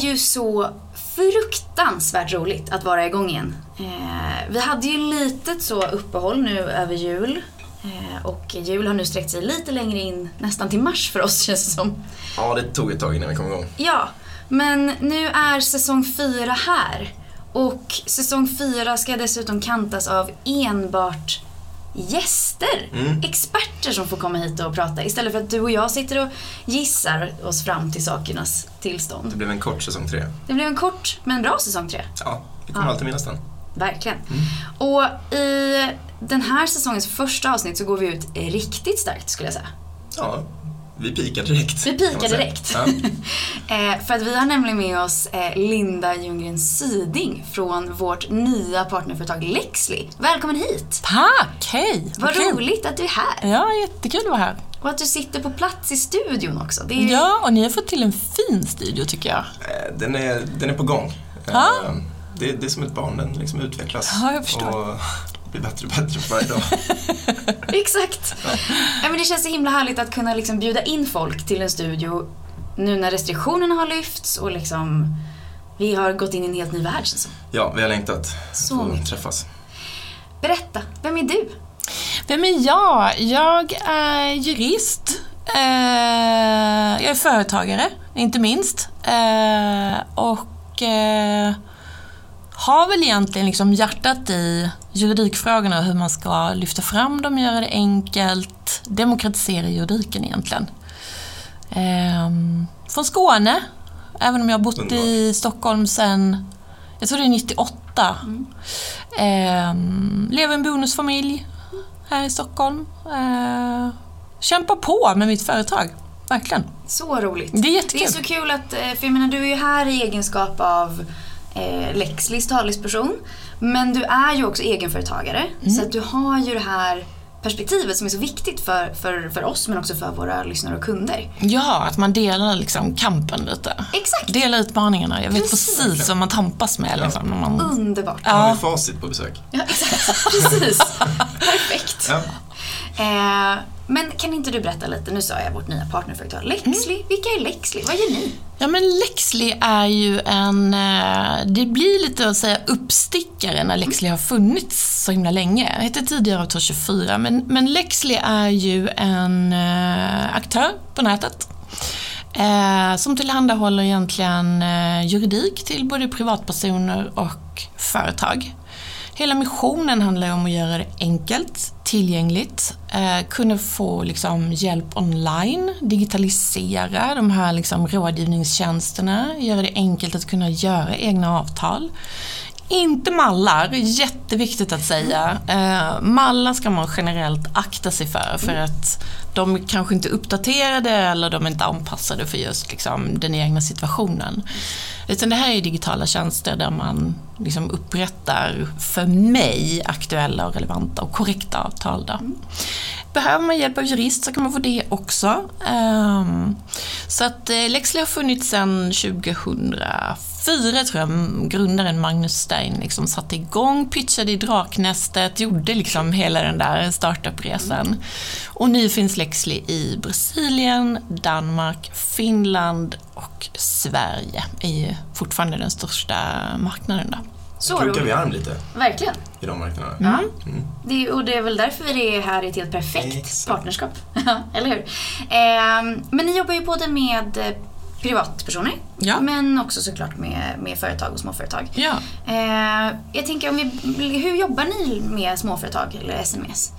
ju så fruktansvärt roligt att vara igång igen. Eh, vi hade ju litet så uppehåll nu över jul. Eh, och jul har nu sträckt sig lite längre in, nästan till mars för oss känns det som. Ja, det tog ett tag innan vi kom igång. Ja, men nu är säsong fyra här. Och säsong fyra ska dessutom kantas av enbart gäster, Mm. experter som får komma hit och prata istället för att du och jag sitter och gissar oss fram till sakernas tillstånd. Det blev en kort säsong tre. Det blev en kort men bra säsong tre. Ja, vi kommer Ja. alltid minnas den. Verkligen. Och i den här säsongens första avsnitt så går vi ut riktigt starkt skulle jag säga. Ja, vi pikar direkt. Vi pikar direkt. Ja. Eh, för att vi har nämligen med oss eh, Linda Ljunggren Syding från vårt nya partnerföretag Lexly. Välkommen hit! Tack, hej! Vad kul. roligt att du är här. Ja, jättekul att vara här. Och att du sitter på plats i studion också. Det är ju... Ja, och ni har fått till en fin studio tycker jag. Eh, Den, är, den är på gång. Ja. Eh, Det, det är som ett barn, den liksom utvecklas. Ja, jag förstår. Och blir bättre och bättre för varje dag. Exakt. Ja, men det känns så himla härligt att kunna liksom bjuda in folk till en studio nu när restriktionerna har lyfts och liksom vi har gått in i en helt ny värld känns. Ja, vi har längtat Så att få mycket. träffas. Berätta, vem är du? Vem är jag? Jag är jurist. Eh, jag är företagare, inte minst. Eh, och eh, har väl egentligen liksom hjärtat i juridikfrågorna och hur man ska lyfta fram dem, göra det enkelt, demokratisera juridiken egentligen. Eh, från Skåne, även om jag har bott i Stockholm sedan, jag tror det är 98. Eh, lever i en bonusfamilj här i Stockholm. Eh, kämpar på med mitt företag, verkligen. Så roligt. Det är Det jättekul. är så kul att, eh, för jag menar du är ju här i egenskap av eh, Lexlys talesperson. Men du är ju också egenföretagare. Mm. Så att du har ju det här perspektivet som är så viktigt för, för, för oss men också för våra lyssnare och kunder. Ja, att man delar liksom kampen lite. Exakt! Delar utmaningarna. Jag vet Precis. precis vad man tampas med. Liksom, när man... Underbart. Här har Ja. vi facit på besök. Ja, exakt. Precis. Perfekt. Ja. Eh, men kan inte du berätta lite, nu sa jag vårt nya partnerföretag Lexly. Mm. Vilka är Lexly? Vad gör ni? Ja men Lexly är ju en, eh, det blir lite att säga uppstickare när Lexly har funnits så himla länge. Jag hette tidigare Avtal 24 men, men Lexly är ju en eh, aktör på nätet. Eh, som tillhandahåller egentligen juridik till både privatpersoner och företag. Hela missionen handlar ju om att göra det enkelt, tillgängligt, eh, kunna få liksom, hjälp online, digitalisera de här liksom, rådgivningstjänsterna, göra det enkelt att kunna göra egna avtal. Inte mallar, jätteviktigt att säga. Eh, mallar ska man generellt akta sig för, för att de kanske inte är uppdaterade eller de är inte anpassade för just liksom, den egna situationen. Utan det här är digitala tjänster där man liksom upprättar, för mig, aktuella och relevanta och korrekta avtal. Då. Behöver man hjälp av jurist så kan man få det också. Ehm, så att eh, Lexley har funnits sedan 2004 tror jag. Grundaren Magnus Stein liksom satte igång, pitchade i Draknästet, gjorde liksom hela den där startupresan. Och nu finns Lexley i Brasilien, Danmark, Finland och Sverige är ju fortfarande den största marknaden. Då. Så Krokar vi arm lite Verkligen. i de marknaderna. Ja. Mm. Det är, och det är väl därför vi är här i ett helt perfekt Exakt. partnerskap. Eller hur? Ehm, men ni jobbar ju både med eh, privatpersoner Ja. men också såklart med, med företag och småföretag. Ja. Ehm, jag tänker, om vi, hur jobbar ni med småföretag eller sms?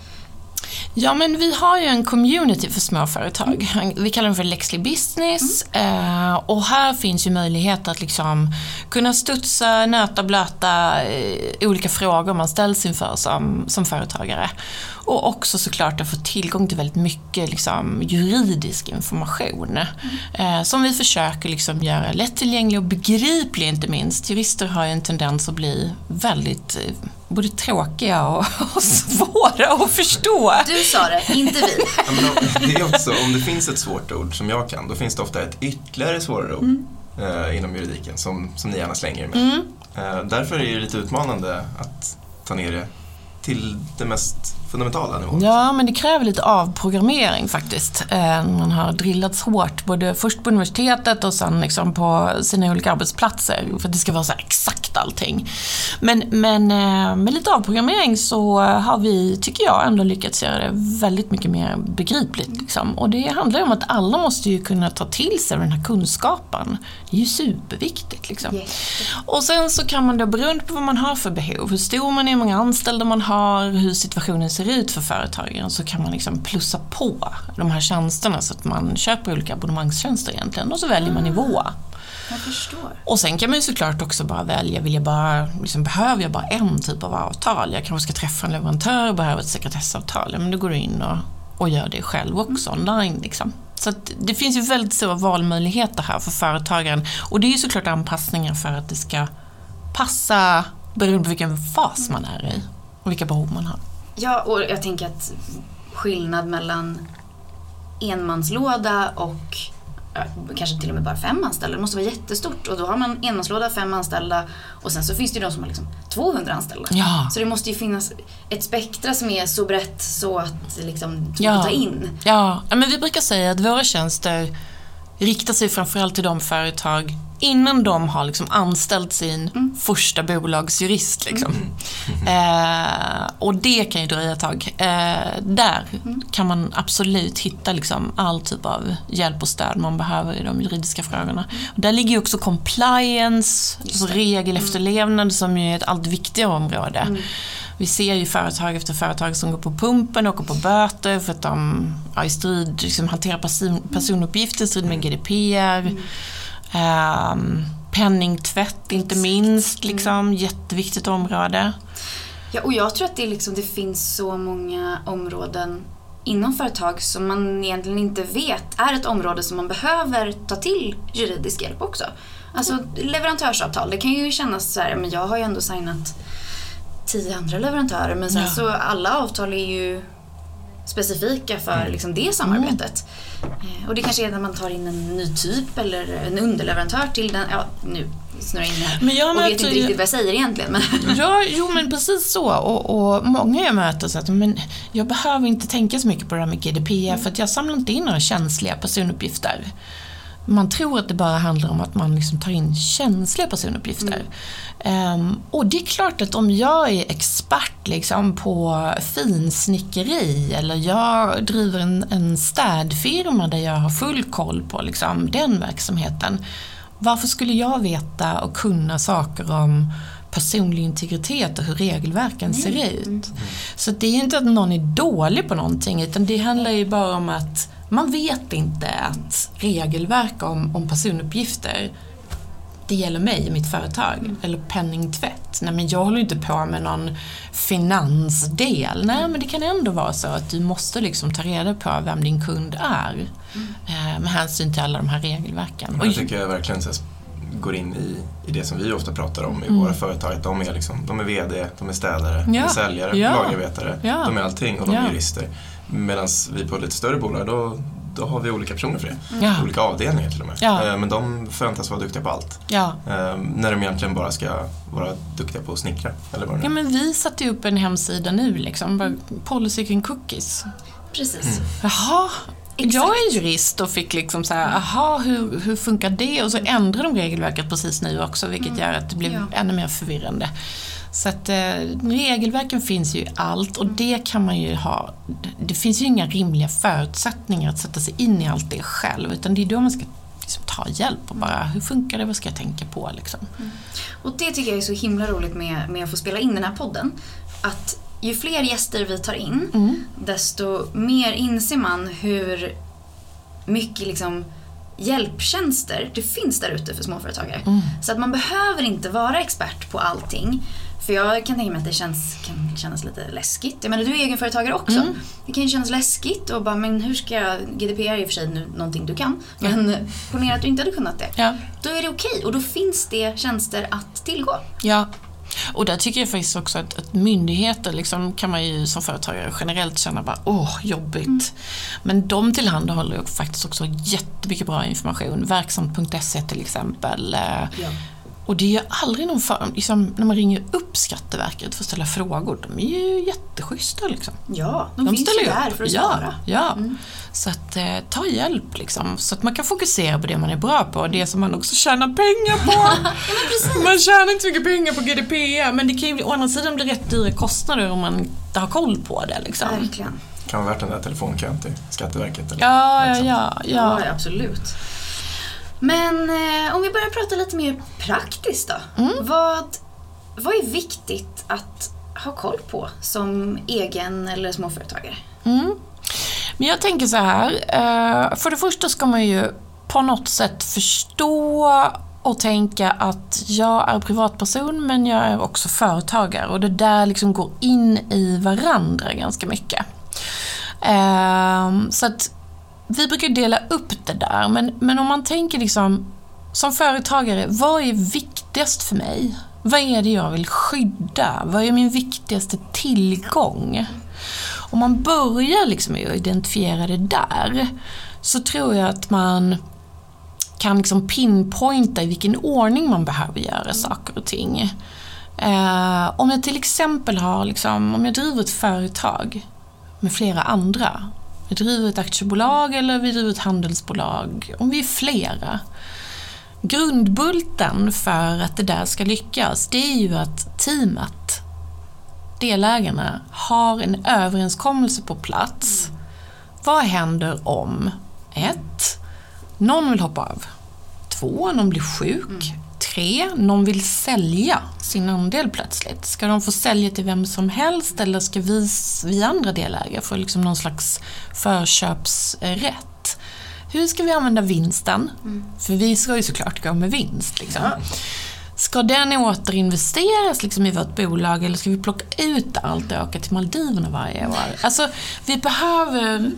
Ja, men vi har ju en community för småföretag. Vi kallar den för Lexley Business. Eh, och här finns ju möjlighet att liksom kunna studsa, nöta, blöta eh, olika frågor man ställs inför som, som företagare. Och också såklart att få tillgång till väldigt mycket liksom, juridisk information. Eh, som vi försöker liksom göra lättillgänglig och begriplig inte minst. Jurister har ju en tendens att bli väldigt eh, både tråkiga och, och svåra att förstå. Du sa det, inte vi. Ja, det är också, om det finns ett svårt ord som jag kan, då finns det ofta ett ytterligare svårare ord eh, inom juridiken som, som ni gärna slänger er med. Mm. Eh, därför är det lite utmanande att ta ner det till det mest fundamentala nivån. Ja, men det kräver lite avprogrammering faktiskt. Eh, Man har drillats hårt, både först på universitetet och sen liksom på sina olika arbetsplatser, för att det ska vara så här exakt allting. Men, men eh, med lite avprogrammering så har vi, tycker jag, ändå lyckats göra det väldigt mycket mer begripligt. Liksom. Och det handlar ju om att alla måste ju kunna ta till sig den här kunskapen. Det är ju superviktigt. Liksom. Och sen så kan man då, beroende på vad man har för behov, hur stor man är, hur många anställda man har, hur situationen ser ut för företagen, så kan man liksom plussa på de här tjänsterna så att man köper olika abonnemangstjänster egentligen och så väljer man nivå. Jag förstår. Och sen kan man ju såklart också bara välja, vill jag bara, liksom, behöver jag bara en typ av avtal? Jag kanske ska träffa en leverantör och behöver ett sekretessavtal. Men då går du in och, och gör det själv också online. Liksom. Så det finns ju väldigt stora valmöjligheter här för företagaren. Och det är ju såklart anpassningar för att det ska passa beroende på vilken fas man är i och vilka behov man har. Ja, och jag tänker att skillnad mellan enmanslåda och kanske till och med bara fem anställda, det måste vara jättestort. Och då har man enmanslåda, fem anställda och sen så finns det ju de som har liksom 200 anställda. Ja. Så det måste ju finnas ett spektra som är så brett så att liksom ja. ta in. Ja, ja, men vi brukar säga att våra tjänster riktar sig framförallt till de företag innan de har liksom anställt sin första bolagsjurist. Liksom. Eh, och det kan ju dröja ett tag. Eh, där kan man absolut hitta liksom all typ av hjälp och stöd man behöver i de juridiska frågorna. Och där ligger ju också compliance, alltså regelefterlevnad som ju är ett allt viktigare område. Vi ser ju företag efter företag som går på pumpen och åker på böter för att de ja, i strid, liksom, hanterar person, personuppgifter i strid med GDPR. Ehm, penningtvätt inte minst, liksom, jätteviktigt område. Ja, och jag tror att det, liksom, det finns så många områden inom företag som man egentligen inte vet är ett område som man behöver ta till juridisk hjälp också. Alltså leverantörsavtal, det kan ju kännas så här, men jag har ju ändå signat tio andra leverantörer men sen Ja. så alla avtal är ju specifika för liksom det samarbetet. Eh, Och det kanske är när man tar in en ny typ eller en underleverantör till den, ja nu snurrar jag in här Men jag och vet inte riktigt vad jag säger egentligen. Men Ja, jo men precis så. Och, och många jag möter säger att men jag behöver inte tänka så mycket på det här med GDPR för att jag samlar inte in några känsliga personuppgifter. Man tror att det bara handlar om att man liksom tar in känsliga personuppgifter. Ehm, och det är klart att om jag är expert liksom på finsnickeri eller jag driver en, en städfirma där jag har full koll på liksom, den verksamheten. Varför skulle jag veta och kunna saker om personlig integritet och hur regelverken ser ut? Så det är inte att någon är dålig på någonting utan det handlar ju bara om att man vet inte att regelverk om, om personuppgifter det gäller mig och mitt företag. Eller penningtvätt. Nej men jag håller inte på med någon finansdel. Nej men det kan ändå vara så att du måste liksom ta reda på vem din kund är. Eh, med hänsyn till alla de här regelverken. Jag tycker jag verkligen går in i, i det som vi ofta pratar om i våra företag. Att de är, liksom, de är VD, de är städare, de Ja. är säljare, Ja. lagervetare. Ja. De är allting och de Ja. är jurister. Medan vi på lite större bolag, då, då har vi olika personer för det. Ja. Olika avdelningar till och med. Ja. Eh, Men de förväntas vara duktiga på allt. Ja. Eh, När de egentligen bara ska vara duktiga på att snickra. Eller vad det ja nu men vi satte ju upp en hemsida nu liksom. Policy kring cookies. precis. Jaha, Exakt. jag är jurist och fick liksom så här, aha, hur, hur funkar det? Och så ändrar de regelverket precis nu också, vilket gör att det blir Ja. ännu mer förvirrande. Så att eh, regelverken finns ju i allt och det kan man ju ha. Det finns ju inga rimliga förutsättningar att sätta sig in i allt det själv, utan det är då man ska liksom ta hjälp och bara, hur funkar det, vad ska jag tänka på liksom? Och det tycker jag är så himla roligt med, med att få spela in den här podden. Att ju fler gäster vi tar in, Mm. desto mer inser man hur mycket liksom hjälptjänster det finns där ute för småföretagare. Mm. Så att man behöver inte vara expert på allting. För jag kan tänka mig att det känns, kan kännas lite läskigt. Jag menar, du är egenföretagare också. Mm. Det kan ju kännas läskigt och bara, men hur ska jag... GDPR är i och för sig nu någonting du kan. Men ponera att du inte hade kunnat det. Ja. Då är det okej och då finns det tjänster att tillgå. Ja, och där tycker jag faktiskt också att, att myndigheter liksom kan man ju som företagare generellt känna bara åh, jobbigt. Men de tillhandahåller ju faktiskt också jättemycket bra information. Verksamt.se till exempel. eh, Ja. Och det är ju aldrig någon form, liksom, när man ringer upp Skatteverket för att ställa frågor, de är ju jätteschyssta liksom. Ja, de, finns ju där för att ja, svara. Ja, Så att eh, ta hjälp liksom, så att man kan fokusera på det man är bra på, det som man också tjänar pengar på. man tjänar inte mycket pengar på GDPR, men det kan ju å andra sidan bli rätt dyra kostnader om man inte har koll på det liksom. Verkligen. Kan vara värt den där telefonkön till Skatteverket. Eller Ja, ja, liksom. ja, Ja, ja. ja absolut. Men eh, om vi börjar prata lite mer praktiskt då. Mm. Vad, vad är viktigt att ha koll på som egen eller småföretagare? Mm. Men jag tänker så här, eh, för det första ska man ju på något sätt förstå och tänka att jag är privatperson men jag är också företagare och det där liksom går in i varandra ganska mycket. Ehm, Så att vi brukar dela upp det där men, men om man tänker liksom som företagare, vad är viktigast för mig? Vad är det jag vill skydda? Vad är min viktigaste tillgång? Om man börjar liksom med att identifiera det där så tror jag att man kan liksom pinpointa i vilken ordning man behöver göra saker och ting. Eh, om jag till exempel har, liksom, om jag driver ett företag med flera andra. Vi driver ett aktiebolag eller vi driver ett handelsbolag. Om vi är flera. Grundbulten för att det där ska lyckas, det är ju att teamet, delägarna, har en överenskommelse på plats. Vad händer om 1. Någon vill hoppa av. 2. någon blir sjuk. Tre, någon vill sälja sin andel plötsligt. Ska de få sälja till vem som helst eller ska vi, vi andra delägare få liksom någon slags förköpsrätt? Hur ska vi använda vinsten? För vi ska ju såklart gå med vinst. Liksom. Ska den återinvesteras liksom i vårt bolag eller ska vi plocka ut allt och åka till Maldiverna varje år? Alltså, vi behöver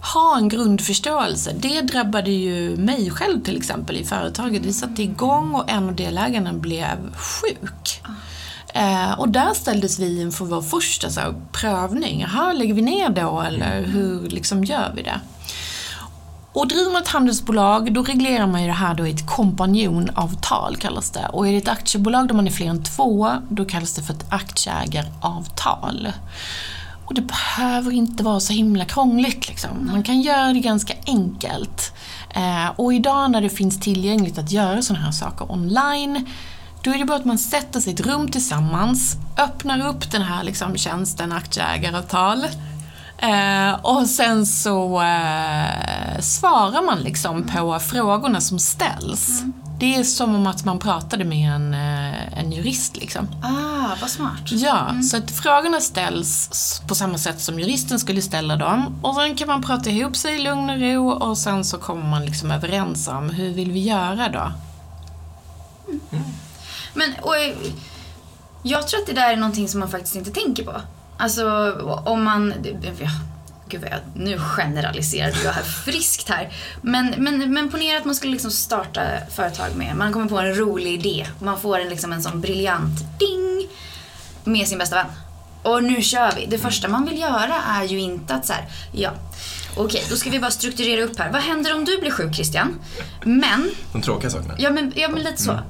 ha en grundförståelse. Det drabbade ju mig själv till exempel i företaget. Vi satte igång och en av delägarna blev sjuk. Eh, och där ställdes vi inför vår första så här, prövning. Jaha, lägger vi ner då eller hur liksom gör vi det? Och driver man ett handelsbolag, då reglerar man ju det här då i ett kompanjonavtal kallas det. Och är det ett aktiebolag där man är fler än två, då kallas det för ett aktieägaravtal. Och det behöver inte vara så himla krångligt liksom. Man kan göra det ganska enkelt. Eh, och idag när det finns tillgängligt att göra sådana här saker online, då är det bara att man sätter sig i ett rum tillsammans, öppnar upp den här liksom, tjänsten aktieägaravtal Eh, och sen så eh, svarar man liksom på frågorna som ställs. Det är som om att man pratade med en, eh, en jurist liksom. Ah, vad smart. Ja, så att frågorna ställs på samma sätt som juristen skulle ställa dem. Och sen kan man prata ihop sig i lugn och ro och sen så kommer man liksom överens om hur vill vi göra då? Men och, jag tror att det där är någonting som man faktiskt inte tänker på. Alltså om man... Ja, gud vad jag, nu generaliserar jag här friskt här. Men, men, men ponera att man skulle liksom starta företag med, man kommer på en rolig idé. Man får en, liksom en sån briljant ding med sin bästa vän. Och nu kör vi. Det första man vill göra är ju inte att så här, ja, okej, då ska vi bara strukturera upp här. Vad händer om du blir sjuk Christian? Men, De tråkiga sakerna. ja men, ja, men lite så.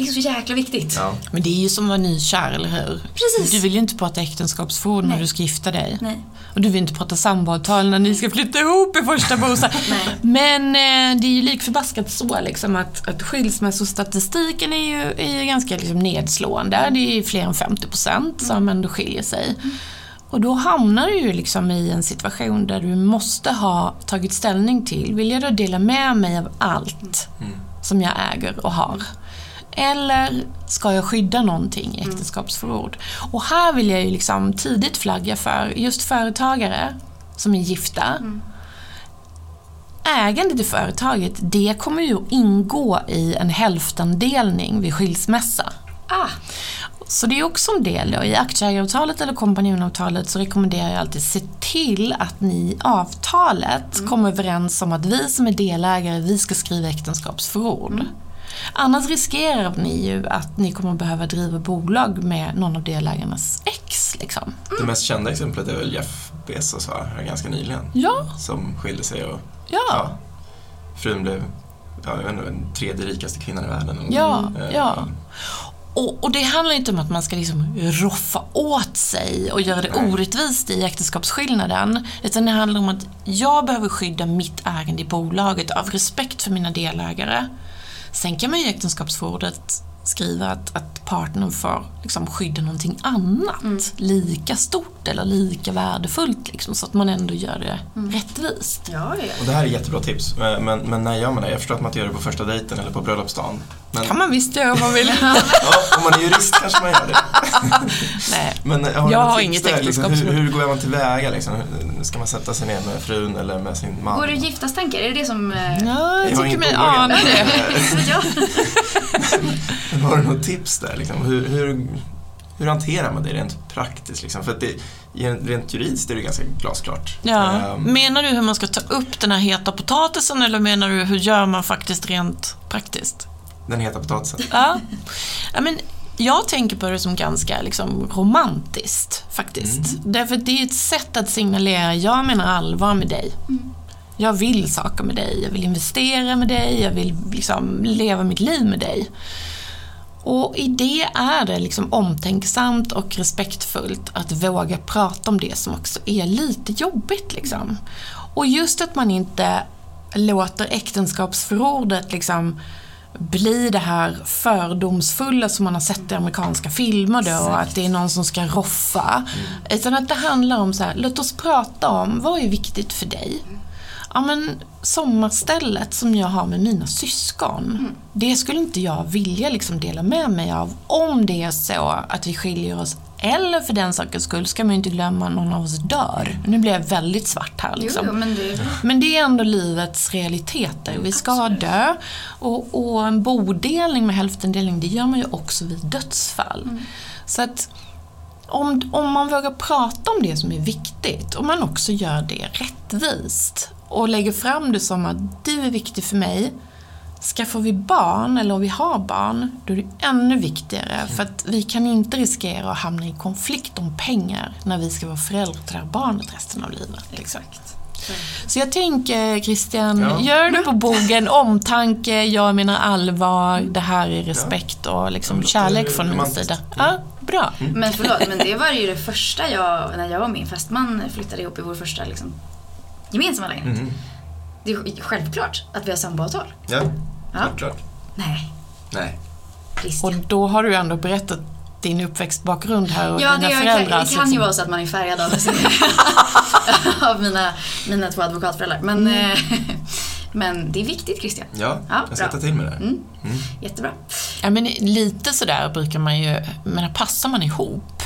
Det är så jäkla viktigt. Ja. Men det är ju som att vara nykär, eller hur? Precis. Du vill ju inte prata äktenskapsförord när du ska gifta dig. Nej. Och du vill inte prata samboavtal när ni ska flytta ihop i första bostad. Nej. Men eh, det är ju lik förbaskat så liksom att, att skilsmässostatistiken är ju, är ju ganska liksom nedslående. Det är ju fler än 50% som ändå skiljer sig. Och då hamnar du ju liksom i en situation där du måste ha tagit ställning till, vill jag då dela med mig av allt som jag äger och har? Eller ska jag skydda någonting i äktenskapsförord? Och här vill jag ju liksom tidigt flagga för just företagare som är gifta. Ägandet i företaget, det kommer ju att ingå i en hälftendelning vid skilsmässa. Ah, Så det är också en del då. I aktieägaravtalet eller kompanjonavtalet så rekommenderar jag alltid se till att ni i avtalet kommer överens om att vi som är delägare, vi ska skriva äktenskapsförord. Annars riskerar ni ju att ni kommer behöva driva bolag med någon av delägarnas ex. Liksom. Det mest kända exemplet är väl Jeff Bezos va? Ganska nyligen. Ja, Som skilde sig och ja. ja, frun blev ja, jag vet inte, den tredje rikaste kvinnan i världen. Ja, Eh, ja. Och, och det handlar inte om att man ska liksom roffa åt sig och göra det Nej. orättvist i äktenskapsskillnaden. Utan det handlar om att jag behöver skydda mitt ägande i bolaget av respekt för mina delägare. Sen kan man ju i äktenskapsförordet skriva att, att partnern får liksom skydda någonting annat. Lika stort eller lika värdefullt. Liksom, så att man ändå gör det rättvist. Ja, ja. Och det här är jättebra tips. Eh, Men, men när gör man det? Jag förstår att man inte gör det på första dejten eller på bröllopsdagen. Men kan man visst göra om man vill. ja, om man är jurist kanske man gör det. Nej. Men eh, har Jag har inget där? liksom, hur, hur går man tillväga? Liksom? Ska man sätta sig ner med frun eller med sin man? Går det giftastankar? Är det det som... eh, Ja, jag tycker mig ana det. Har du något tips där? Liksom? Hur, hur, hur hanterar man det rent praktiskt? Liksom? För att det, rent juridiskt är det ganska glasklart. Ja. Ehm, Menar du hur man ska ta upp den här heta potatisen eller menar du hur gör man faktiskt rent praktiskt? Den heta potatisen. Ja. ja men jag tänker på det som ganska liksom, romantiskt faktiskt. Därför att det är ett sätt att signalera, jag menar allvar med dig. Jag vill saker med dig, jag vill investera med dig, jag vill liksom leva mitt liv med dig. Och i det är det liksom omtänksamt och respektfullt att våga prata om det som också är lite jobbigt. Liksom. Och just att man inte låter äktenskapsförordet liksom bli det här fördomsfulla som man har sett i amerikanska filmer då, och att det är någon som ska roffa. Utan att det handlar om så här, låt oss prata om vad är viktigt för dig? Ja men sommarstället som jag har med mina syskon, det skulle inte jag vilja liksom dela med mig av om det är så att vi skiljer oss. Eller för den sakens skull ska man ju inte glömma att någon av oss dör. Nu blir jag väldigt svart här liksom. jo, men det... Men det är ändå livets realiteter. Vi ska dö. Och, och en bodelning med hälftendelning, det gör man ju också vid dödsfall. Så att om, om man vågar prata om det som är viktigt, och man också gör det rättvist och lägger fram det som att du är viktig för mig, Skaffar vi barn, eller om vi har barn, då är det ännu viktigare. För att vi kan inte riskera att hamna i konflikt om pengar när vi ska vara föräldrar till det här barnet resten av livet. Liksom. Så jag tänker Christian, Ja. gör det på bogen, omtanke, jag menar allvar, det här är respekt och liksom kärlek från min sida. Ja, bra. Men förlåt, men det var ju det första jag, när jag och min fästman flyttade ihop i vår första liksom, gemensamma lägenhet. Mhm. Det är självklart att vi har samboavtal. Ja, Ja. självklart. Nej, Nej. Och Christian. då har du ändå berättat din uppväxtbakgrund här och Ja, dina det kan, föräldrar. det kan ju liksom. vara så att man är färgad av, av mina, mina två advokatföräldrar. Men, Mm. eh, men det är viktigt Christian. Ja, Ja, jag ska bra. ta till mig det. Mm. Jättebra. Ja, men lite sådär brukar man ju, men passar man ihop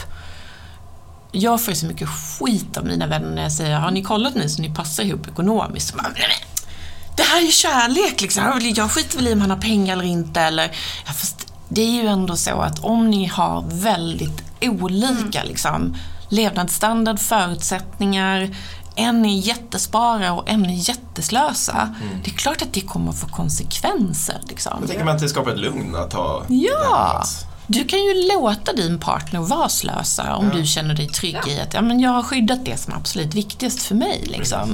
jag får ju så mycket skit av mina vänner när jag säger har ni kollat nu så ni passar ihop ekonomiskt? Så bara, "Nej, men, Det här är ju kärlek liksom. Jag skiter väl i om han har pengar eller inte. Eller, ja, fast det är ju ändå så att om ni har väldigt olika liksom, levnadsstandard, förutsättningar, en är jättespara och en är jätteslösa. Det är klart att det kommer att få konsekvenser. Liksom. Jag tänker mig att det skapar ett lugn att ha det Ja! plats. Du kan ju låta din partner vara slösa om du känner dig trygg i att ja, men jag har skyddat det som är absolut viktigast för mig. Liksom.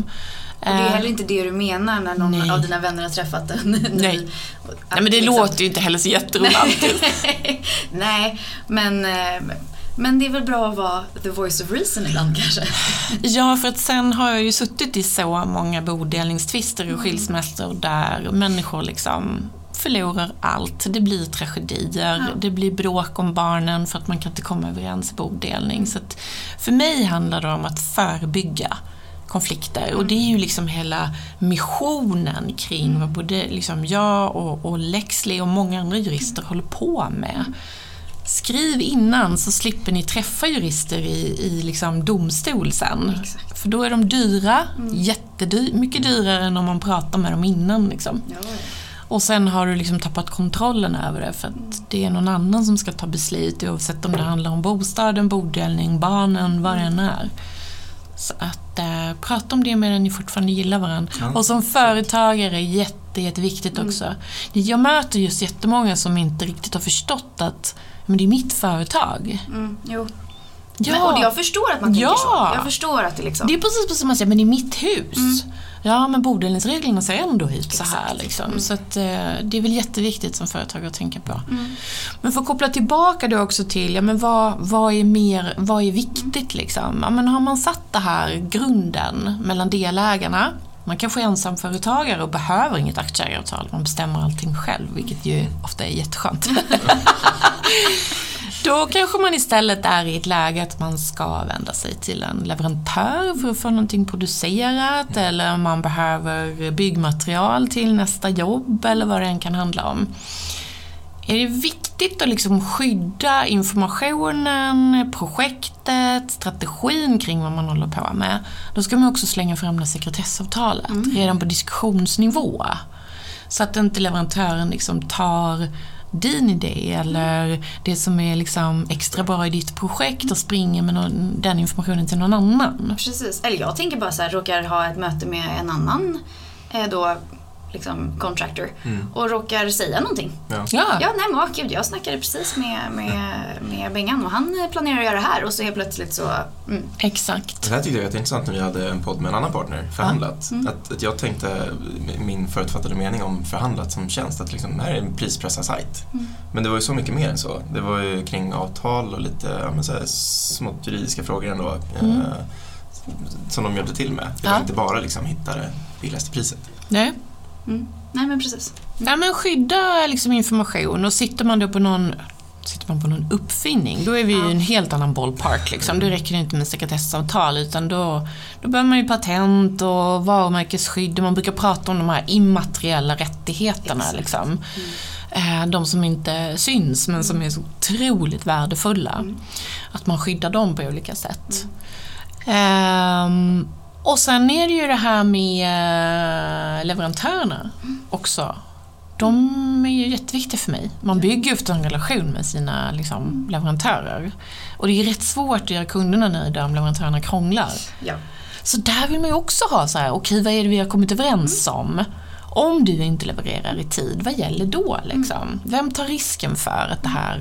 Och det är Eh, heller inte det du menar när någon Nej. av dina vänner har träffat en. Nej. Nej, men det Liksom. låter ju inte heller så jätteromantiskt. Nej, men, eh, men det är väl bra att vara the voice of reason ibland kanske. Ja, för att sen har jag ju suttit i så många bodelningstvister och skilsmässor där människor liksom förlorar allt. Det blir tragedier, Ja. det blir bråk om barnen för att man kan inte komma överens i bodelning. Så för mig handlar det om att förebygga konflikter och det är ju liksom hela missionen kring vad både liksom jag och, och Lexley och många andra jurister håller på med. Skriv innan så slipper ni träffa jurister i, i liksom domstol sen. Exakt. För då är de dyra, jättedyr, mycket dyrare än om man pratar med dem innan. Liksom. Ja, Och sen har du liksom tappat kontrollen över det för att det är någon annan som ska ta beslut oavsett om det handlar om bostaden, bodelning, barnen, vad det än är. Så att eh, prata om det medan ni fortfarande gillar varandra. Ja. Och som företagare är jätte, jätteviktigt också. Jag möter just jättemånga som inte riktigt har förstått att men det är mitt företag. mm, jo. Ja. Men, och jag förstår att man tänker Ja. så. Jag förstår att det liksom... Det är precis som man säger, men i mitt hus. Ja, men bodelningsreglerna ser ändå ut så här. Liksom. Så att, eh, det är väl jätteviktigt som företagare att tänka på. Men för att koppla tillbaka då också till, ja, men vad, vad, är, mer, vad är viktigt? Liksom? Ja, men har man satt det här grunden mellan delägarna, man kanske är ensamföretagare och behöver inget aktieägaravtal, man bestämmer allting själv, vilket ju ofta är jätteskönt. Då kanske man istället är i ett läge att man ska vända sig till en leverantör för att få någonting producerat eller man behöver byggmaterial till nästa jobb eller vad det än kan handla om. Är det viktigt att liksom skydda informationen, projektet, strategin kring vad man håller på med, då ska man också slänga fram det sekretessavtalet redan på diskussionsnivå. Så att inte leverantören liksom tar din idé eller det som är liksom extra bra i ditt projekt och springer med någon, den informationen till någon annan. Precis. Eller jag tänker bara så här, råkar ha ett möte med en annan eh, då, liksom contractor och råkar säga någonting. Ja. Ja, Ja, nej men vad kul. Jag snackade precis med, med, med Bengan och han eh, planerar att göra det här och så helt plötsligt så... Mm, exakt. Det här tyckte jag var jätteintressant när vi hade en podd med en annan partner, förhandlat. Att, att jag tänkte, min förutfattade mening om förhandlat som tjänst, att liksom, det här är en prispressarsajt. Men det var ju så mycket mer än så. Det var ju kring avtal och lite ja, men så här, smått juridiska frågor ändå. Eh, som de hjälpte till med. Det var Ja. inte bara liksom hitta det billigaste priset. Nej. Mm. Nej men precis. Nej men skydda liksom information och sitter man då på någon Sitter man på någon uppfinning, då är vi ju en helt annan ballpark. Liksom. Då räcker det inte med sekretessavtal utan då, då behöver man ju patent och varumärkesskydd. Man brukar prata om de här immateriella rättigheterna. Exakt. Liksom. Eh, De som inte syns men som är så otroligt värdefulla. Att man skyddar dem på olika sätt. Ehm, och sen är det ju det här med eh, leverantörerna också. De är ju jätteviktiga för mig. Man bygger ofta en relation med sina liksom, leverantörer. Och det är rätt svårt att göra kunderna nöjda om leverantörerna krånglar. Ja. Så där vill man ju också ha så här, okej vad är det vi har kommit överens om? Om du inte levererar i tid, vad gäller då? Liksom? Vem tar risken för att det här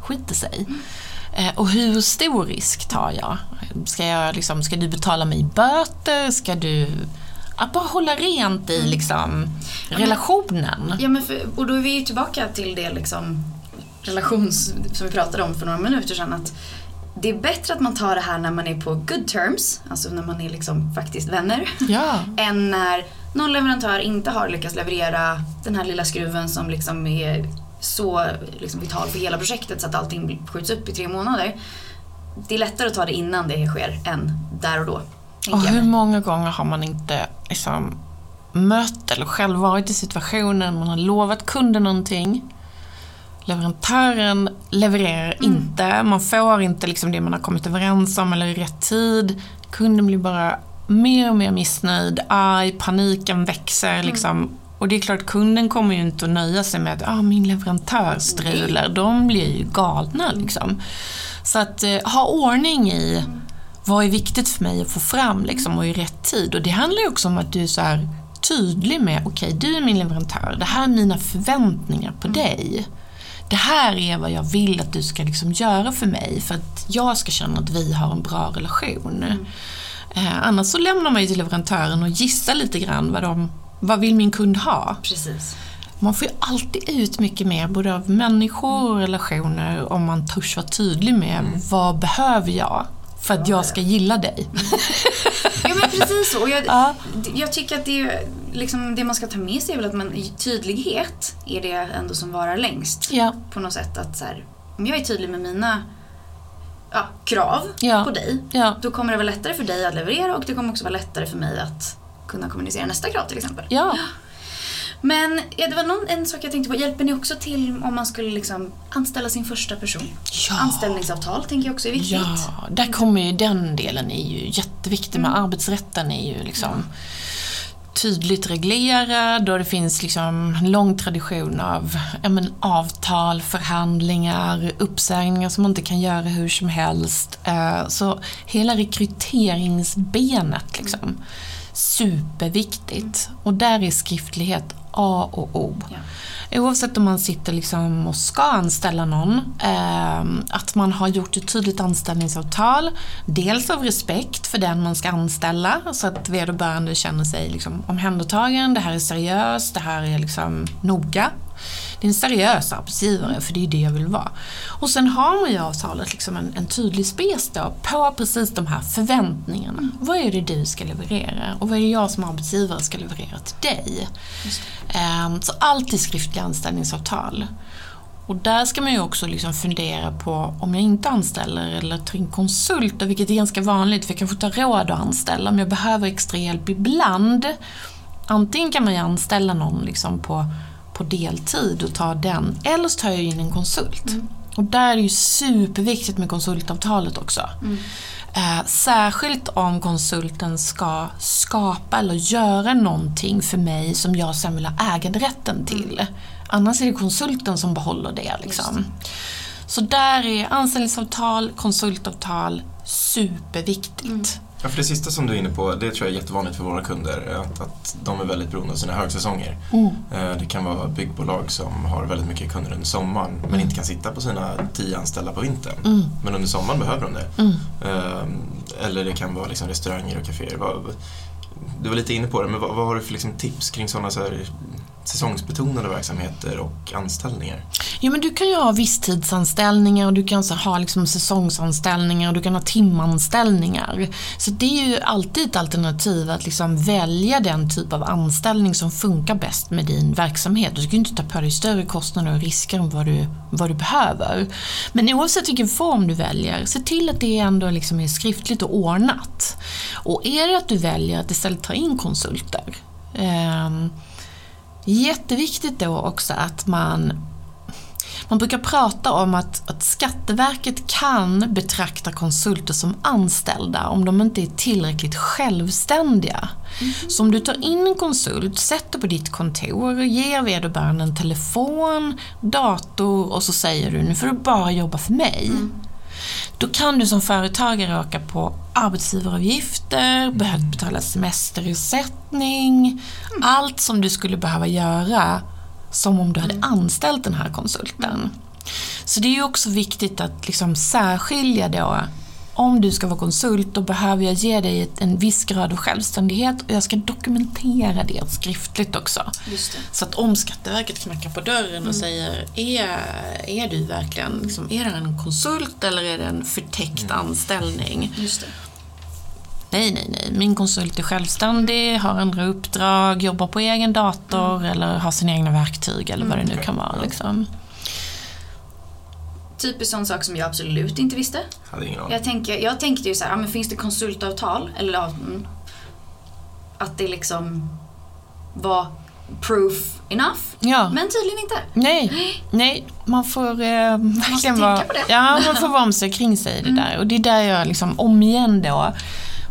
skiter sig? Eh, och hur stor risk tar jag? Ska, jag liksom, ska du betala mig böter? Ska du... Att bara hålla rent i liksom, relationen. Ja, men för, och då är vi ju tillbaka till det liksom relations som vi pratade om för några minuter sedan. Att det är bättre att man tar det här när man är på good terms, alltså när man är liksom faktiskt vänner, Ja, än när någon leverantör inte har lyckats leverera den här lilla skruven som liksom är så liksom vital för hela projektet så att allting skjuts upp i tre månader. Det är lättare att ta det innan det sker än där och då. och hur många gånger har man inte liksom, mött eller själv varit i situationen, man har lovat kunden någonting, leverantören levererar inte, man får inte liksom det man har kommit överens om eller i rätt tid, kunden blir bara mer och mer missnöjd, arg, paniken växer liksom. Och det är klart, kunden kommer ju inte att nöja sig med att ah, min leverantör strular. De blir ju galna liksom. Så att eh, ha ordning i vad är viktigt för mig att få fram liksom, och i rätt tid. Och det handlar ju också om att du är så här tydlig med, okej du är min leverantör, det här är mina förväntningar på dig. Det här är vad jag vill att du ska liksom göra för mig för att jag ska känna att vi har en bra relation. Eh, annars så lämnar man ju till leverantören och gissar lite grann vad, de, vad vill min kund ha. Precis. Man får ju alltid ut mycket mer både av människor och relationer om man törs vara tydlig med vad behöver jag för att jag ska gilla dig. Ja men precis så. Och jag, Ja. jag tycker att det, liksom, det man ska ta med sig är väl att man, tydlighet är det ändå som varar längst. Ja. På något sätt att så här, om jag är tydlig med mina ja, krav på dig, då kommer det vara lättare för dig att leverera och det kommer också vara lättare för mig att kunna kommunicera nästa krav till exempel. Ja. Men ja, det var någon, en sak jag tänkte på. Hjälper ni också till om man skulle liksom anställa sin första person? Ja. Anställningsavtal tänker jag också är viktigt. Ja, där kommer ju den delen är ju jätteviktig med arbetsrätten är ju liksom tydligt reglerad och det finns liksom en lång tradition av ja, men, avtal, förhandlingar, uppsägningar som man inte kan göra hur som helst. Eh, Så hela rekryteringsbenet liksom superviktigt. Och där är skriftlighet A och O. Ja. Oavsett om man sitter liksom och ska anställa någon, eh, att man har gjort ett tydligt anställningsavtal. Dels av respekt för den man ska anställa, så att vederbörande känner sig liksom omhändertagen, det här är seriöst, det här är liksom noga. Det är en seriös arbetsgivare, för det är det jag vill vara. Och sen har man i avtalet liksom en, en tydlig spes då på precis de här förväntningarna. Vad är det du ska leverera? Och vad är det jag som arbetsgivare ska leverera till dig? Ehm, Så allt är skriftliga anställningsavtal. Och där ska man ju också liksom fundera på om jag inte anställer eller tar in konsulter, vilket är ganska vanligt, för jag kanske har råd att anställa, men jag behöver extra hjälp ibland. Antingen kan man ju anställa någon liksom på, på deltid och ta den, eller så tar jag in en konsult. Och där är det ju superviktigt med konsultavtalet också. Eh, särskilt om konsulten ska skapa eller göra någonting för mig som jag sen vill ha äganderätten till. Annars är det konsulten som behåller det. Liksom. Så där är anställningsavtal, konsultavtal superviktigt. Ja, för det sista som du är inne på, det tror jag är jättevanligt för våra kunder. Att, att de är väldigt beroende av sina högsäsonger. Eh, Det kan vara byggbolag som har väldigt mycket kunder under sommaren men inte kan sitta på sina tio anställda på vintern. Men under sommaren behöver de det. Eh, Eller det kan vara liksom restauranger och kaféer. Du var lite inne på det, men vad, vad har du för liksom tips kring sådana så säsongsbetonade verksamheter och anställningar? Ja, men du kan ju ha visstidsanställningar och du kan så ha liksom säsongsanställningar och du kan ha timanställningar. Så det är ju alltid ett alternativ att liksom välja den typ av anställning som funkar bäst med din verksamhet. Du ska ju inte ta på dig större kostnader och risker än vad du, vad du behöver. Men oavsett vilken form du väljer, se till att det ändå liksom är skriftligt och ordnat. Och är det att du väljer att istället ta in konsulter, eh, Jätteviktigt då också att man man brukar prata om att, att Skatteverket kan betrakta konsulter som anställda om de inte är tillräckligt självständiga. Så om du tar in en konsult, sätter på ditt kontor, ger vederbörande en telefon, dator och så säger du nu får du bara jobba för mig. Då kan du som företagare åka på arbetsgivaravgifter, behöva betala semesterersättning, allt som du skulle behöva göra som om du hade anställt den här konsulten. Så det är ju också viktigt att liksom särskilja då om du ska vara konsult då behöver jag ge dig en viss grad av självständighet och jag ska dokumentera det skriftligt också. Just det. Så att om Skatteverket knackar på dörren och säger är, är du verkligen liksom, är det en konsult eller är det en förtäckt anställning? Nej, nej, nej. Min konsult är självständig, har andra uppdrag, jobbar på egen dator eller har sina egna verktyg eller vad det nu okej. kan vara. Liksom. Typiskt sån sak som jag absolut inte visste. Hade ingen aning. Jag, tänker, jag tänkte ju så här, men finns det konsultavtal? Eller mm, att det liksom var proof enough. Ja. Men tydligen inte. Nej, nej, man får eh, verkligen vara, på det. ja, man får vara om sig kring sig i det där. Och det är där jag liksom, om igen då,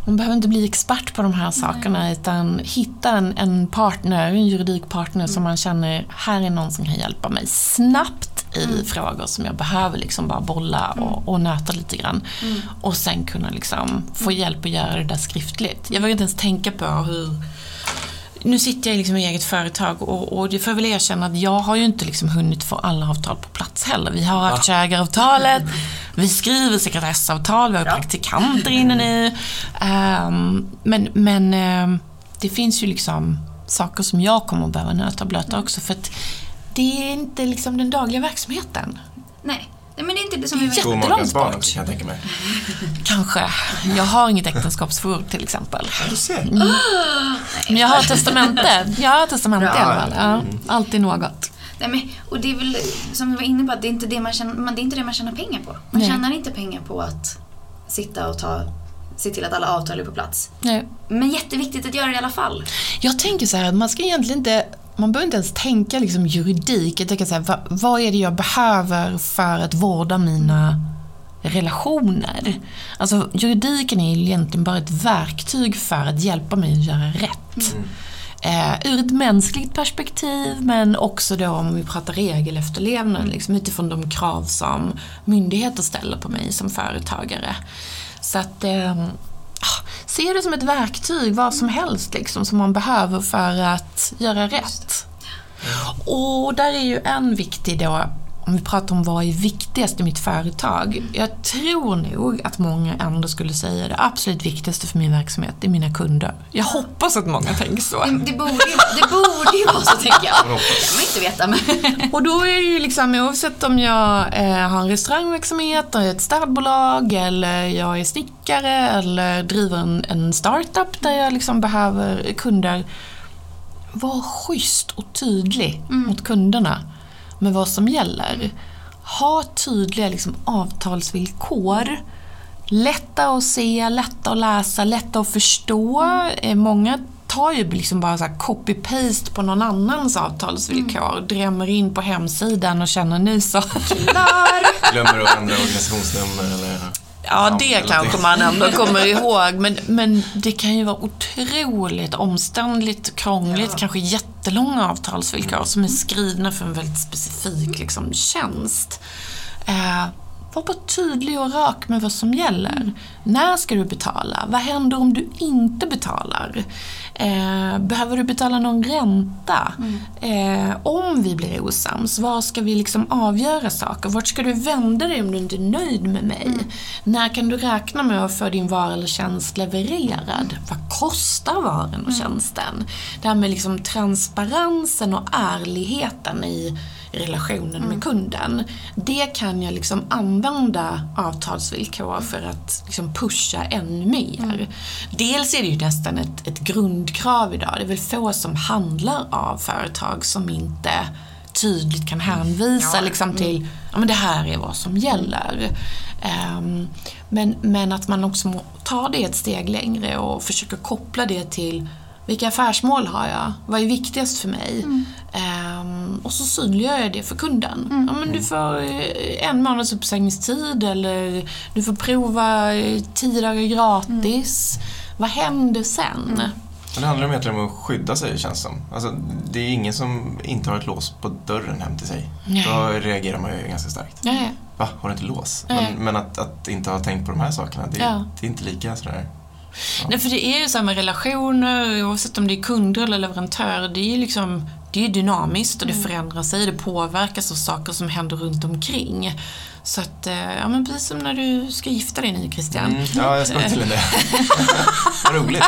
man behöver inte bli expert på de här sakerna utan hitta en, en partner, en juridikpartner som man känner, här är någon som kan hjälpa mig snabbt i frågor som jag behöver liksom bara bolla och, och nöta lite grann. Och sen kunna liksom få hjälp att göra det där skriftligt. Jag vågar inte ens tänka på hur nu sitter jag liksom i eget företag och, och det får jag väl erkänna att jag har ju inte liksom hunnit få alla avtal på plats heller. Vi har aktieägaravtalet, vi skriver sekretessavtal, vi har praktikanter inne nu. Ehm, men men ehm, det finns ju liksom saker som jag kommer att behöva nöta och blöta också för att det är inte liksom den dagliga verksamheten. Nej. Nej, men det är inte det som är vi vet. jätte- Tvåmakarens barn bort. också kan jag tänka mig. Kanske. Jag har inget äktenskapsförord till exempel. Du ser. Men jag har testamente. Jag har testamente i alla fall. Ja, Mm. alltid något. Nej, men, och det är väl som vi var inne på, att det är inte det man tjänar, man, det är inte det man tjänar pengar på. Man Nej. tjänar inte pengar på att sitta och ta, se till att alla avtal är på plats. Nej. Men jätteviktigt att göra det i alla fall. Jag tänker så här, att man ska egentligen inte man behöver inte ens tänka liksom juridik. Jag tänker så här, vad, vad är det jag behöver för att vårda mina relationer? Alltså juridiken är egentligen bara ett verktyg för att hjälpa mig att göra rätt. Eh, ur ett mänskligt perspektiv men också då om vi pratar regelefterlevnad liksom, utifrån de krav som myndigheter ställer på mig som företagare. Så att eh, se det som ett verktyg, vad som helst liksom, som man behöver för att göra rätt. Och där är ju en viktig då, om vi pratar om vad är viktigast i mitt företag. Jag tror nog att många ändå skulle säga det absolut viktigaste för min verksamhet, det är mina kunder. Jag hoppas att många tänker så. Det, det, borde, ju, det borde ju vara så, tänker jag. Det kan man inte veta. Men... Och då är det ju liksom, oavsett om jag eh, har en restaurangverksamhet, ett städbolag, eller jag är snickare, eller driver en, en startup där jag liksom behöver kunder. Var schysst och tydlig mm. mot kunderna med vad som gäller. Ha tydliga liksom, avtalsvillkor. Lätta att se, lätta att läsa, lätta att förstå. Mm. Många tar ju liksom bara copy-paste på någon annans avtalsvillkor, mm. drämmer in på hemsidan och känner nu så... Glömmer att ändra organisationsnummer eller... Ja, det kanske man ändå kommer ihåg. Men, men det kan ju vara otroligt omständligt, krångligt, ja. kanske jättelånga avtalsvillkor som är skrivna för en väldigt specifik liksom, tjänst. Eh, var bara tydlig och rak med vad som gäller. När ska du betala? Vad händer om du inte betalar? Eh, behöver du betala någon ränta? Mm. Eh, om vi blir osams, var ska vi liksom avgöra saker? Vart ska du vända dig om du inte är nöjd med mig? Mm. När kan du räkna med att få din vara eller tjänst levererad? Vad kostar varan och mm. tjänsten? Det här med liksom transparensen och ärligheten i relationen mm. med kunden. Det kan jag liksom använda avtalsvillkor för att liksom pusha ännu mer. Mm. Dels är det ju nästan ett, ett grundkrav idag. Det är väl få som handlar av företag som inte tydligt kan hänvisa ja. liksom till ja, men det här är vad som gäller. Um, men, men att man också tar det ett steg längre och försöker koppla det till vilka affärsmål har jag? Vad är viktigast för mig? Mm. Um, och så synliggör jag det för kunden. Mm. Ja, men du får eh, en månads uppsägningstid eller du får prova eh, tio dagar gratis. Mm. Vad händer sen? Mm. Det handlar om egentligen om att skydda sig känns som. Alltså, det är ingen som inte har ett lås på dörren hem till sig. Nej. Då reagerar man ju ganska starkt. Nej. Va, har du inte lås? Men, men, att, att, inte ha tänkt på de här sakerna, det, ja. det är inte lika sådär Ja. Nej, för det är ju så här med relationer, oavsett om det är kunder eller leverantörer, det är ju liksom det är dynamiskt och det mm. förändrar sig, det påverkas av saker som händer runt omkring. Så att, eh, ja men precis som när du ska gifta dig nu Christian. Mm, ja, jag ska till det. Vad roligt.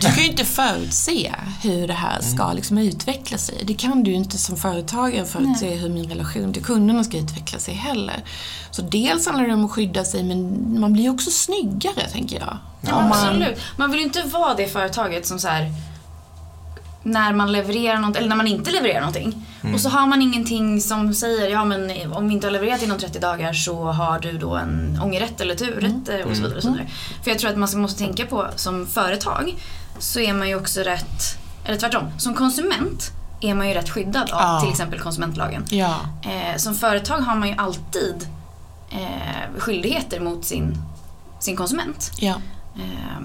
Du kan ju inte förutse hur det här ska mm. liksom utveckla sig. Det kan du ju inte som företagare förutse Nej. hur min relation till kunderna ska utveckla sig heller. Så dels handlar det om att skydda sig men man blir ju också snyggare tänker jag. Ja, man... absolut. Man vill ju inte vara det företaget som så här när man levererar något, eller när man inte levererar någonting. Mm. Och så har man ingenting som säger, ja men om vi inte har levererat inom 30 dagar så har du då en ångerrätt eller turrätt mm. och så vidare. Och så vidare. Mm. För jag tror att man måste tänka på, som företag så är man ju också rätt, eller tvärtom, som konsument är man ju rätt skyddad av ja. till exempel konsumentlagen. Ja. Eh, som företag har man ju alltid eh, skyldigheter mot sin, sin konsument. Ja. Eh,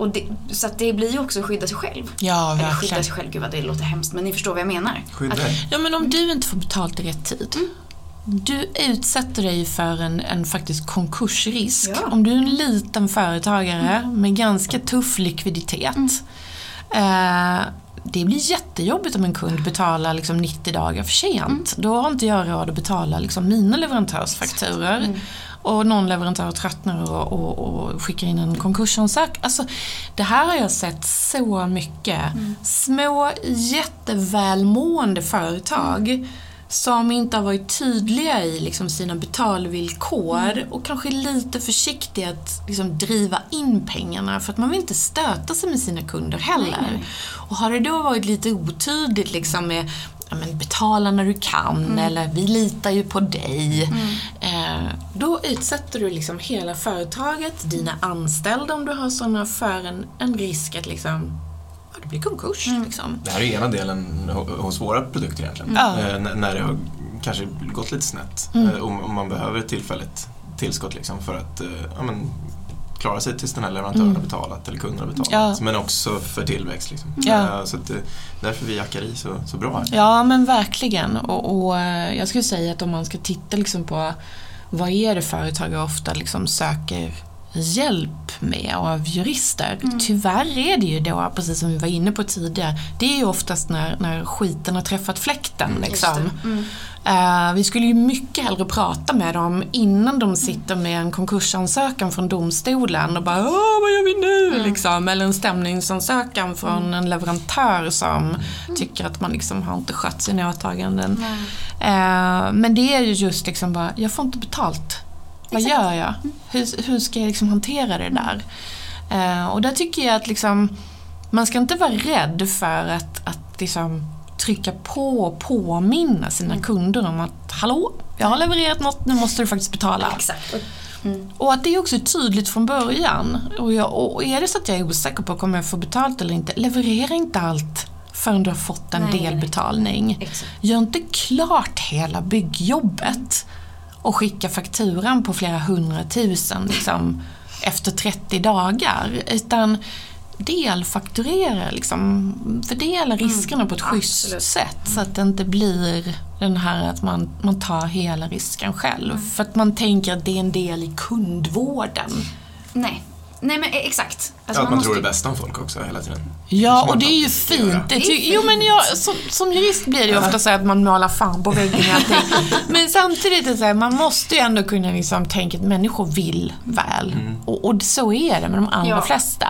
och det, så att det blir ju också att skydda sig själv. Ja, verkligen. Eller skydda sig själv, gud vad det låter hemskt men ni förstår vad jag menar. Skydda att, Ja men om du inte får betalt i rätt tid. Mm. Du utsätter dig för en, en faktisk konkursrisk. Ja. Om du är en liten företagare mm. med ganska tuff likviditet. Mm. Eh, det blir jättejobbigt om en kund betalar liksom 90 dagar för sent. Mm. Då har inte jag råd att betala liksom mina leverantörsfakturor. Mm och någon leverantör tröttnar och, och, och skickar in en konkursansökan. Alltså, det här har jag sett så mycket. Mm. Små jättevälmående företag mm. som inte har varit tydliga i liksom, sina betalvillkor mm. och kanske lite försiktiga att liksom, driva in pengarna för att man vill inte stöta sig med sina kunder heller. Nej. Och har det då varit lite otydligt liksom, med ja, men betala när du kan mm. eller vi litar ju på dig. Mm. Eh, då utsätter du liksom hela företaget, dina anställda om du har sådana, för en, en risk att liksom ja, det blir konkurs. Mm. Liksom. Det här är ena delen hos våra produkter egentligen. Eh, när det har kanske gått lite snett mm. eh, och, man behöver tillfälligt tillskott liksom för att eh, ja, men, klara sig tills den här leverantören mm. har betalat eller kunden har betalat. Ja. Men också för tillväxt. Liksom. Ja. Så det, därför vi jackar i så, så bra. Ja men verkligen. Och, och, eh, jag skulle säga att om man ska titta liksom på vad är det företagare ofta liksom söker hjälp med av jurister. Tyvärr är det ju då, precis som vi var inne på tidigare, det är ju oftast när, när skiten har träffat fläkten. Liksom. Eh, vi skulle ju mycket hellre prata med dem innan de sitter med en konkursansökan från domstolen och bara Åh, vad gör vi nu? Liksom. Eller en stämningsansökan från en leverantör som tycker att man liksom har inte skött sina åtaganden. Eh, men det är ju just liksom bara, jag får inte betalt. Vad Exakt. gör jag? Hur, hur ska jag liksom hantera det där? Eh, och där tycker jag att liksom, man ska inte vara rädd för att, att liksom trycka på och påminna sina kunder om att hallå, jag har levererat något, nu måste du faktiskt betala. Exakt. Och att det är också tydligt från början. Och, jag, och är det så att jag är osäker på kommer jag få betalt eller inte, leverera inte allt förrän du har fått en Nej, nej, nej. delbetalning. Exakt. Gör inte klart hela byggjobbet och skicka fakturan på flera hundratusen liksom, efter 30 dagar. Utan delfakturera, liksom, fördela riskerna på ett schysst absolut. sätt så att det inte blir den här att man, man tar hela risken själv. För att man tänker att det är en del i kundvården. Nej. Nej men eh, exakt. Ja, Alltså, att man måste tror det ju- bästa om folk också hela tiden. Ja, Som och man det är ju fint. Det Det är ty- jo, men jag, som, som jurist blir det ju ofta så att man målar fan på väggen och allting. Men samtidigt är det så här, man måste ju ändå kunna liksom tänka att människor vill väl. Och, och så är det med de allra Ja. flesta.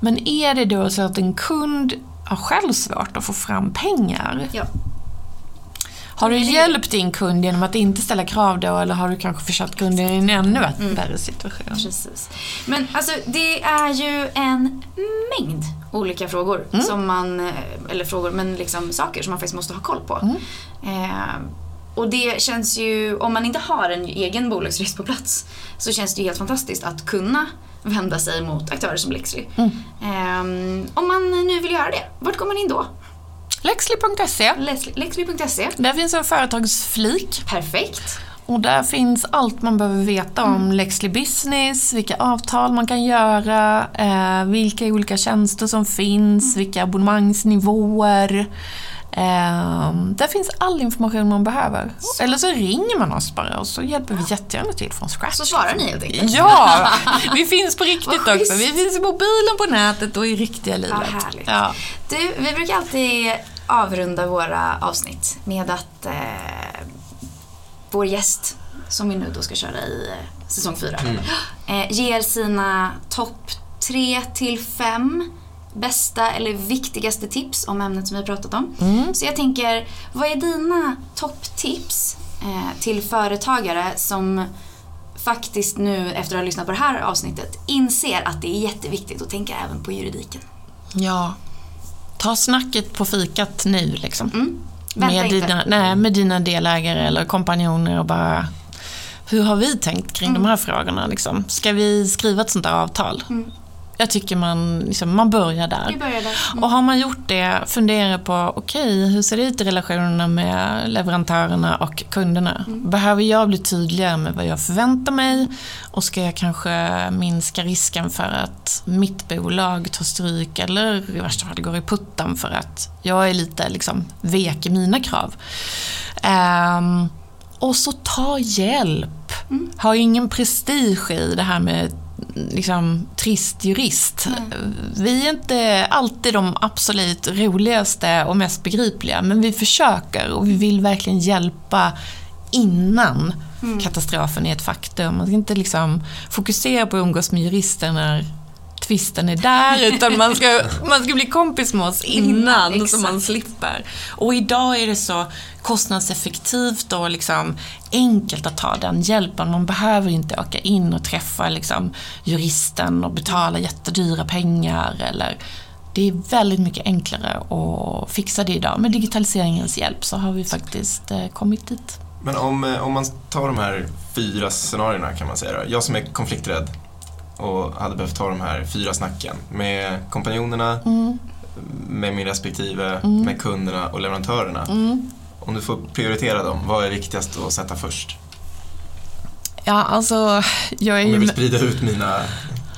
Men är det då så att en kund har själv svårt att få fram pengar. Ja. Har du hjälpt din kund genom att inte ställa krav då eller har du kanske försatt kunden i en ännu värre situation? Precis. Men alltså det är ju en mängd olika frågor som man, eh, eller frågor, men liksom saker som man faktiskt måste ha koll på. Eh, och det känns ju, om man inte har en egen bolagsjurist på plats, så känns det ju helt fantastiskt att kunna vända sig mot aktörer som Lexly. Eh, om man nu vill göra det, vart går man in då? Lexly.se. Lexly.se. Där finns en företagsflik Perfekt. Och där finns allt man behöver veta om Lexly Business, vilka avtal man kan göra, eh, vilka olika tjänster som finns, vilka abonnemangsnivåer. Eh, där finns all information man behöver. Eller så ringer man oss bara och så hjälper vi jättegärna till från scratch. Så svarar ni helt enkelt. Ja! Vi finns på riktigt också. Vi finns i mobilen på nätet och i riktiga livet. härligt. Ja. Du, vi brukar alltid avrunda våra avsnitt med att eh, vår gäst, som vi nu då ska köra i eh, säsong fyra, eh, ger sina topp tre till fem bästa eller viktigaste tips om ämnet som vi har pratat om. Så jag tänker, vad är dina topptips eh, till företagare som faktiskt nu efter att ha lyssnat på det här avsnittet inser att det är jätteviktigt att tänka även på juridiken? ja. Ta snacket på fikat nu liksom. Mm. Med, inte. dina, nej, med dina delägare eller kompanjoner och bara hur har vi tänkt kring Mm. de här frågorna? Liksom? Ska vi skriva ett sånt där avtal? Jag tycker man, liksom, man börjar där. Börjar där. Mm. Och har man gjort det, fundera på okej, hur ser det ut i relationerna med leverantörerna och kunderna? Mm. Behöver jag bli tydligare med vad jag förväntar mig? Och ska jag kanske minska risken för att mitt bolag tar stryk eller i värsta fall går i putten för att jag är lite liksom, vek i mina krav? Ehm, och så ta hjälp. Ha ingen prestige i det här med liksom, trist jurist. Vi är inte alltid de absolut roligaste och mest begripliga, men vi försöker och vi vill verkligen hjälpa innan katastrofen är ett faktum. Man ska inte liksom fokusera på att umgås med jurister när tvisten är där, utan man ska, man ska bli kompis med oss innan så Exakt. man slipper. Och idag är det så kostnadseffektivt och liksom enkelt att ta den hjälpen. Man behöver inte åka in och träffa liksom juristen och betala jättedyra pengar. Eller, det är väldigt mycket enklare att fixa det idag. Med digitaliseringens hjälp så har vi faktiskt eh, kommit dit. Men om, eh, om man tar de här fyra scenarierna kan man säga då. Jag som är konflikträdd och hade behövt ta de här fyra snacken med kompanjonerna, Mm. med min respektive, med kunderna och leverantörerna. Mm. Om du får prioritera dem, vad är viktigast att sätta först? Ja, alltså jag är Om jag vill sprida ut mina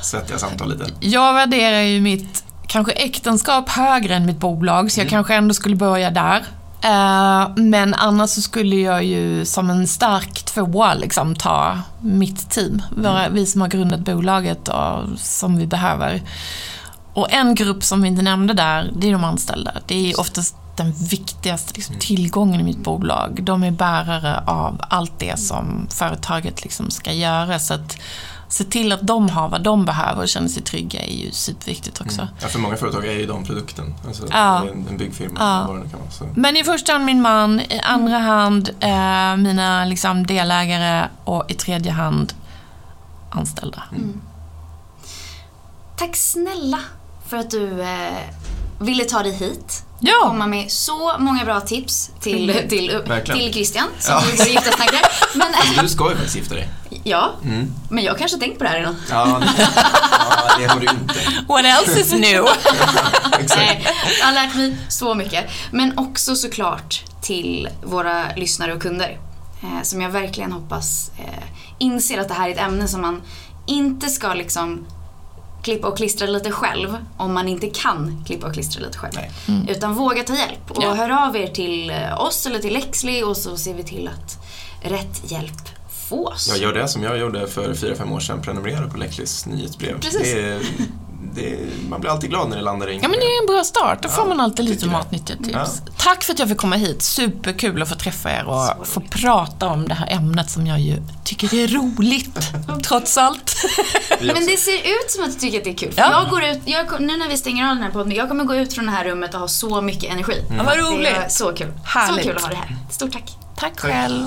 svettiga samtal lite. Jag värderar ju mitt kanske äktenskap högre än mitt bolag, så jag kanske ändå skulle börja där. Eh, men annars så skulle jag ju som en stark tvåa liksom ta mitt team. Våra, vi som har grundat bolaget och som vi behöver. Och en grupp som vi inte nämnde där, det är de anställda. Det är oftast den viktigaste liksom, tillgången i mitt bolag. De är bärare av allt det som företaget liksom ska göra. Så att se till att de har vad de behöver och känner sig trygga är ju superviktigt också. Mm. Ja, för många företag är ju de produkten. Alltså, Ja. En, en byggfirma, Ja. vad det kan vara. Så. Men i första hand min man, i andra hand eh, mina liksom, delägare och i tredje hand anställda. Tack snälla för att du eh, ville ta dig hit. Ja. Komma med så många bra tips till, till, Verkligen. till Christian som Ja. gifta snackare. Men, Alltså, du ska ju faktiskt gifta dig. Ja, Mm. men jag kanske tänkt på det här redan. Ja, det, ja, det har du inte. What else is new? Nej, jag har lärt mig så mycket. Men också såklart till våra lyssnare och kunder. Eh, som jag verkligen hoppas eh, inser att det här är ett ämne som man inte ska liksom klippa och klistra lite själv om man inte kan klippa och klistra lite själv. Nej. Utan våga ta hjälp och Ja. hör av er till eh, oss eller till Lexley och så ser vi till att rätt hjälp fås. Jag gör det som jag gjorde för fyra fem år sedan, prenumerera på Lexleys nyhetsbrev. Precis. Det är, det är, man blir alltid glad när det landar in. Ja men det är en bra start. Då får Ja, man alltid lite matnyttiga tips. Ja. Tack för att jag fick komma hit. Superkul att få träffa er och få prata om det här ämnet som jag ju tycker är roligt. Trots allt. Men det ser ut som att du tycker att det är kul. För Ja. jag går ut, jag, nu när vi stänger av den här podden, jag kommer gå ut från det här rummet och ha så mycket energi. Ja, vad Det är roligt. så kul. Härligt. Så kul att ha det här. Stort tack. Tack själv.